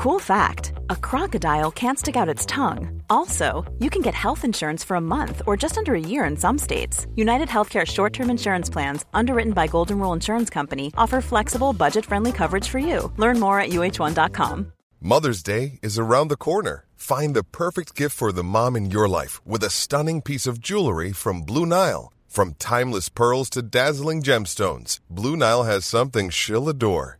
Cool fact a crocodile can't stick out its tongue. Also, you can get health insurance for a month or just under a year in some states. United Healthcare short term insurance plans, underwritten by Golden Rule Insurance Company, offer flexible, budget friendly coverage for you. Learn more at uh1.com. Mother's Day is around the corner. Find the perfect gift for the mom in your life with a stunning piece of jewelry from Blue Nile. From timeless pearls to dazzling gemstones, Blue Nile has something she'll adore.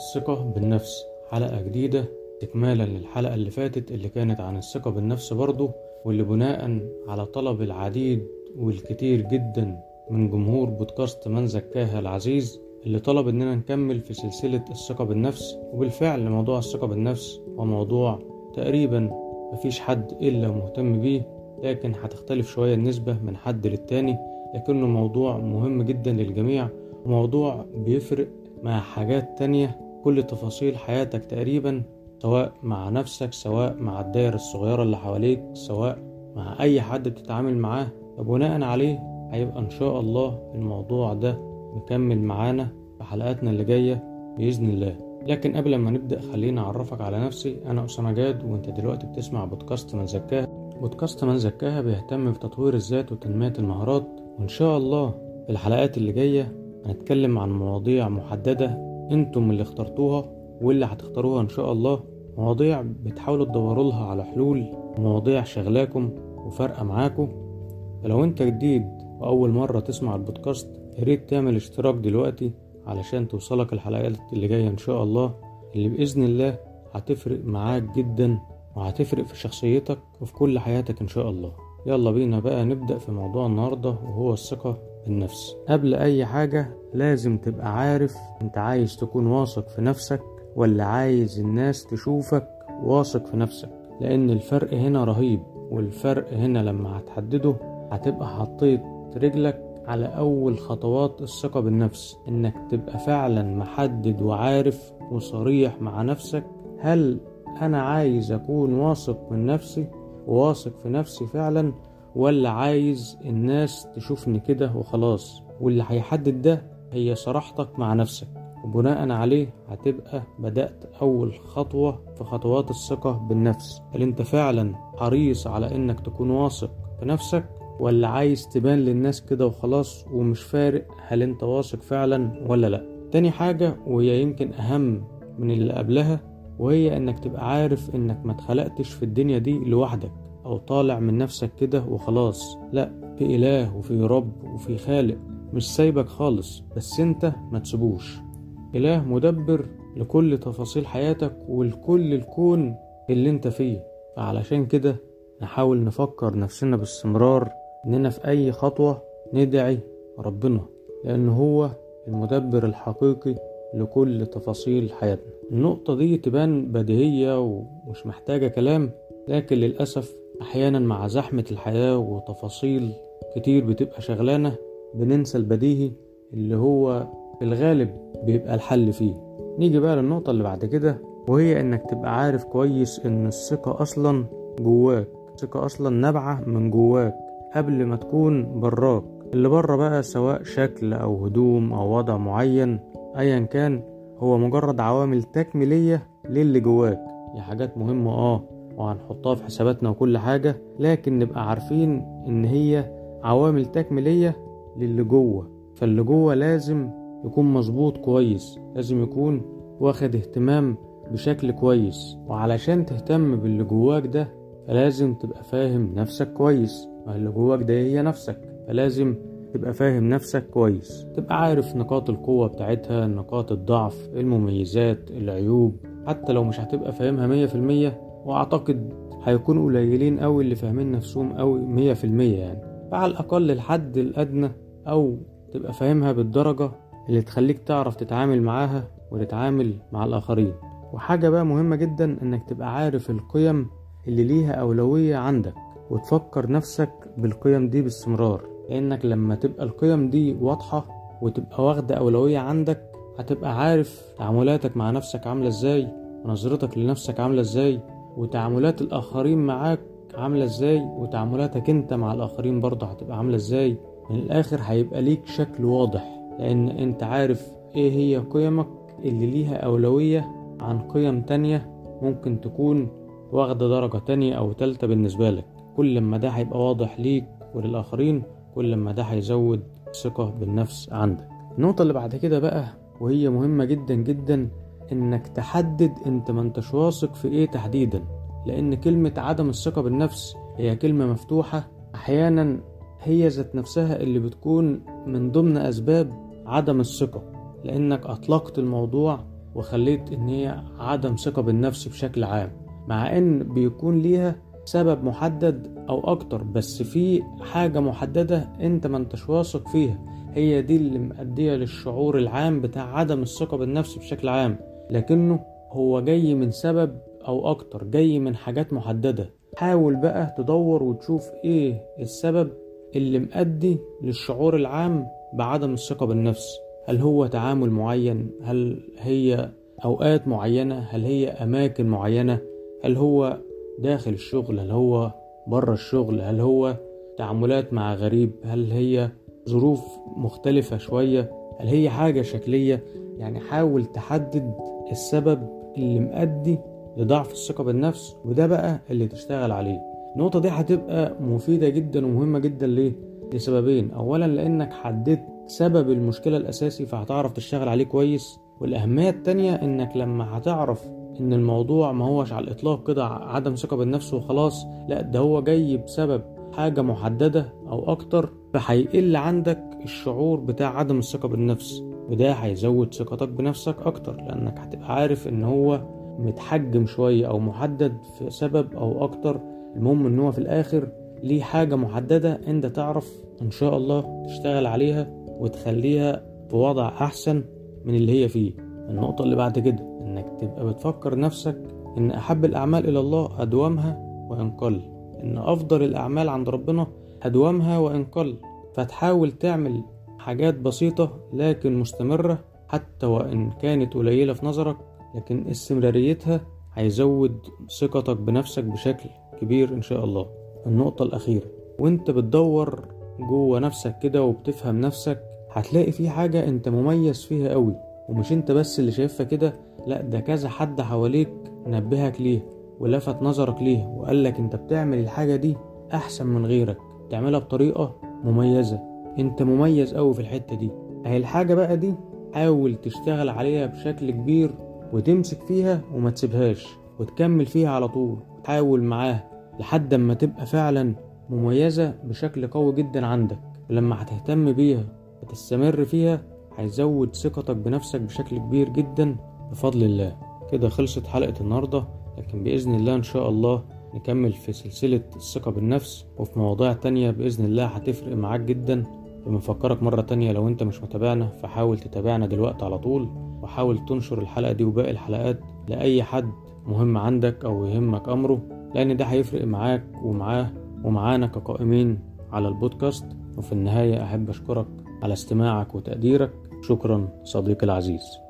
الثقة بالنفس. حلقة جديدة استكمالا للحلقة اللي فاتت اللي كانت عن الثقة بالنفس برضو واللي بناء على طلب العديد والكتير جدا من جمهور بودكاست من زكاها العزيز اللي طلب إننا نكمل في سلسلة الثقة بالنفس. وبالفعل موضوع الثقة بالنفس هو موضوع تقريبا مفيش حد إلا مهتم بيه لكن هتختلف شوية النسبة من حد للتاني لكنه موضوع مهم جدا للجميع وموضوع بيفرق مع حاجات تانية كل تفاصيل حياتك تقريبا سواء مع نفسك سواء مع الدائرة الصغيرة اللي حواليك سواء مع أي حد بتتعامل معاه. فبناء عليه هيبقى إن شاء الله الموضوع ده مكمل معانا في حلقاتنا اللي جاية بإذن الله. لكن قبل ما نبدأ خليني أعرفك على نفسي. أنا أسامة جاد وأنت دلوقتي بتسمع بودكاست من زكاها بودكاست من زكاها بيهتم بتطوير الذات وتنمية المهارات. وإن شاء الله في الحلقات اللي جاية هنتكلم عن مواضيع محددة أنتم اللي اخترتوها واللي هتختاروها إن شاء الله. مواضيع بتحاولوا تدوروا لها على حلول مواضيع شغلاكم وفارقة معاكم. فلو انت جديد وأول مرة تسمع البودكاست ياريت تعمل اشتراك دلوقتي علشان توصلك الحلقات اللي جاية إن شاء الله اللي بإذن الله هتفرق معاك جدا وهتفرق في شخصيتك وفي كل حياتك إن شاء الله. يلا بينا بقى نبدأ في موضوع النهاردة وهو الثقة. بالنفس قبل أي حاجة لازم تبقى عارف أنت عايز تكون واثق في نفسك ولا عايز الناس تشوفك واثق في نفسك. لأن الفرق هنا رهيب والفرق هنا لما هتحدده هتبقى حطيت رجلك على أول خطوات الثقة بالنفس. إنك تبقى فعلا محدد وعارف وصريح مع نفسك. هل أنا عايز أكون واثق من نفسي؟ وواثق في نفسي فعلا ولا عايز الناس تشوفني كده وخلاص. واللي هيحدد ده هي صراحتك مع نفسك. وبناء عليه هتبقى بدأت أول خطوة في خطوات الثقة بالنفس. هل أنت فعلا حريص على إنك تكون واثق في نفسك؟ ولا عايز تبان للناس كده وخلاص ومش فارق هل أنت واثق فعلا ولا لأ؟ تاني حاجة وهي يمكن أهم من اللي قبلها وهي إنك تبقى عارف إنك ما اتخلقتش في الدنيا دي لوحدك. أو طالع من نفسك كده وخلاص. لأ في إله وفي رب وفي خالق. مش سايبك خالص بس أنت ما تسيبوش. إله مدبر لكل تفاصيل حياتك ولكل الكون اللي أنت فيه. فعلشان كده نحاول نفكر نفسنا باستمرار إننا في أي خطوة ندعي ربنا لأن هو المدبر الحقيقي لكل تفاصيل حياتنا. النقطة دي تبان بديهية ومش محتاجة كلام لكن للأسف أحيانا مع زحمة الحياة وتفاصيل كتير بتبقى شغلانة بننسى البديهي اللي هو في الغالب بيبقى الحل فيه. نيجي بقى للنقطة اللي بعد كده وهي إنك تبقى عارف كويس إن الثقة أصلا جواك الثقة أصلا نابعة من جواك قبل ما تكون براك. اللي بره بقى سواء شكل أو هدوم أو وضع معين ايا كان هو مجرد عوامل تكميلية للي جواك. هي حاجات مهمة آه. وهنحطها في حساباتنا وكل حاجة لكن نبقى عارفين إن هي عوامل تكميلية للي جوه. فاللي جوه لازم يكون مظبوط كويس لازم يكون واخد اهتمام بشكل كويس. وعلشان تهتم باللي جواك ده فلازم تبقى فاهم نفسك كويس. ما اللي جواك ده هي نفسك فلازم تبقى فاهم نفسك كويس. تبقى عارف نقاط القوة بتاعتها نقاط الضعف المميزات العيوب. حتى لو مش هتبقى فاهمها مية في المية وأعتقد هيكونوا قليلين أوي اللي فاهمين نفسهم أوي مية في المية يعني. فعلى الأقل الحد الأدنى أو تبقى فاهمها بالدرجة اللي تخليك تعرف تتعامل معاها وتتعامل مع الآخرين. وحاجة بقى مهمة جدا إنك تبقى عارف القيم اللي ليها أولوية عندك وتفكر نفسك بالقيم دي باستمرار. لأنك لما تبقى القيم دي واضحة وتبقى واخدة أولوية عندك هتبقى عارف تعاملاتك مع نفسك عاملة إزاي ونظرتك لنفسك عاملة إزاي وتعاملات الآخرين معاك عاملة إزاي وتعاملاتك أنت مع الآخرين برضه هتبقى عاملة إزاي. من الآخر هيبقى ليك شكل واضح لأن أنت عارف إيه هي قيمك اللي ليها أولوية عن قيم تانية ممكن تكون واخدة درجة تانية أو تالتة بالنسبة لك. كل ما ده هيبقى واضح ليك وللآخرين كل ما ده هيزود ثقة بالنفس عندك. النقطة اللي بعد كده بقى وهي مهمة جدا جدا إنك تحدد أنت ما أنتش واثق في إيه تحديدا لأن كلمة عدم الثقة بالنفس هي كلمة مفتوحة. أحيانا هي ذات نفسها اللي بتكون من ضمن أسباب عدم الثقة لأنك أطلقت الموضوع وخليت إن هي عدم ثقة بالنفس بشكل عام مع إن بيكون ليها سبب محدد أو أكتر بس في حاجة محددة أنت ما أنتش واثق فيها. هي دي اللي مؤدية للشعور العام بتاع عدم الثقة بالنفس بشكل عام. لكنه هو جاي من سبب أو أكتر جاي من حاجات محددة. حاول بقى تدور وتشوف إيه السبب اللي مؤدي للشعور العام بعدم الثقة بالنفس. هل هو تعامل معين؟ هل هي أوقات معينة؟ هل هي أماكن معينة؟ هل هو داخل الشغل هل هو بره الشغل؟ هل هو تعاملات مع غريب؟ هل هي ظروف مختلفة شوية؟ هل هي حاجة شكلية؟ يعني حاول تحدد السبب اللي مؤدي لضعف الثقة بالنفس وده بقى اللي تشتغل عليه. النقطة دي هتبقى مفيدة جدا ومهمة جدا ليه؟ لسببين. أولا لأنك حددت سبب المشكلة الأساسي فهتعرف تشتغل عليه كويس. والأهمية التانية إنك لما هتعرف إن الموضوع ما هوش على الإطلاق كده عدم ثقة بالنفس وخلاص. لا ده هو جاي بسبب حاجة محددة أو أكتر فهيقل عندك الشعور بتاع عدم الثقة بالنفس وده هيزود ثقتك بنفسك أكتر لأنك هتبقى عارف إن هو متحجم شوية أو محدد في سبب أو أكتر. المهم إن هو في الآخر ليه حاجة محددة أنت تعرف إن شاء الله تشتغل عليها وتخليها في وضع أحسن من اللي هي فيه. النقطة اللي بعد كده. إنك تبقى بتفكر نفسك إن أحب الأعمال إلى الله أدومها وإن قل إن أفضل الأعمال عند ربنا أدومها وإن قل فتحاول تعمل حاجات بسيطة لكن مستمرة حتى وإن كانت قليلة في نظرك لكن استمراريتها هيزود ثقتك بنفسك بشكل كبير إن شاء الله. النقطة الأخيرة وإنت بتدور جوه نفسك كده وبتفهم نفسك هتلاقي في حاجة أنت مميز فيها قوي. ومش أنت بس اللي شايفها كده لأ ده كذا حد حواليك نبهك ليه ولفت نظرك ليه وقالك أنت بتعمل الحاجة دي أحسن من غيرك تعملها بطريقة مميزة. أنت مميز قوي في الحتة دي. أهي الحاجة بقى دي حاول تشتغل عليها بشكل كبير وتمسك فيها وما تسيبهاش وتكمل فيها على طول. تحاول معاها لحد ما تبقى فعلا مميزة بشكل قوي جدا عندك. ولما هتهتم بيها وتستمر فيها هيزود ثقتك بنفسك بشكل كبير جدا بفضل الله. كده خلصت حلقة النهاردة لكن بإذن الله إن شاء الله نكمل في سلسلة الثقة بالنفس وفي مواضيع تانية بإذن الله هتفرق معاك جدا. بنفكرك مرة تانية لو أنت مش متابعنا فحاول تتابعنا دلوقتي على طول وحاول تنشر الحلقة دي وباقي الحلقات لأي حد مهم عندك أو يهمك أمره لأن ده هيفرق معاك ومعاه ومعانا كقائمين على البودكاست. وفي النهاية أحب أشكرك على استماعك وتقديرك. شكرا صديقي العزيز.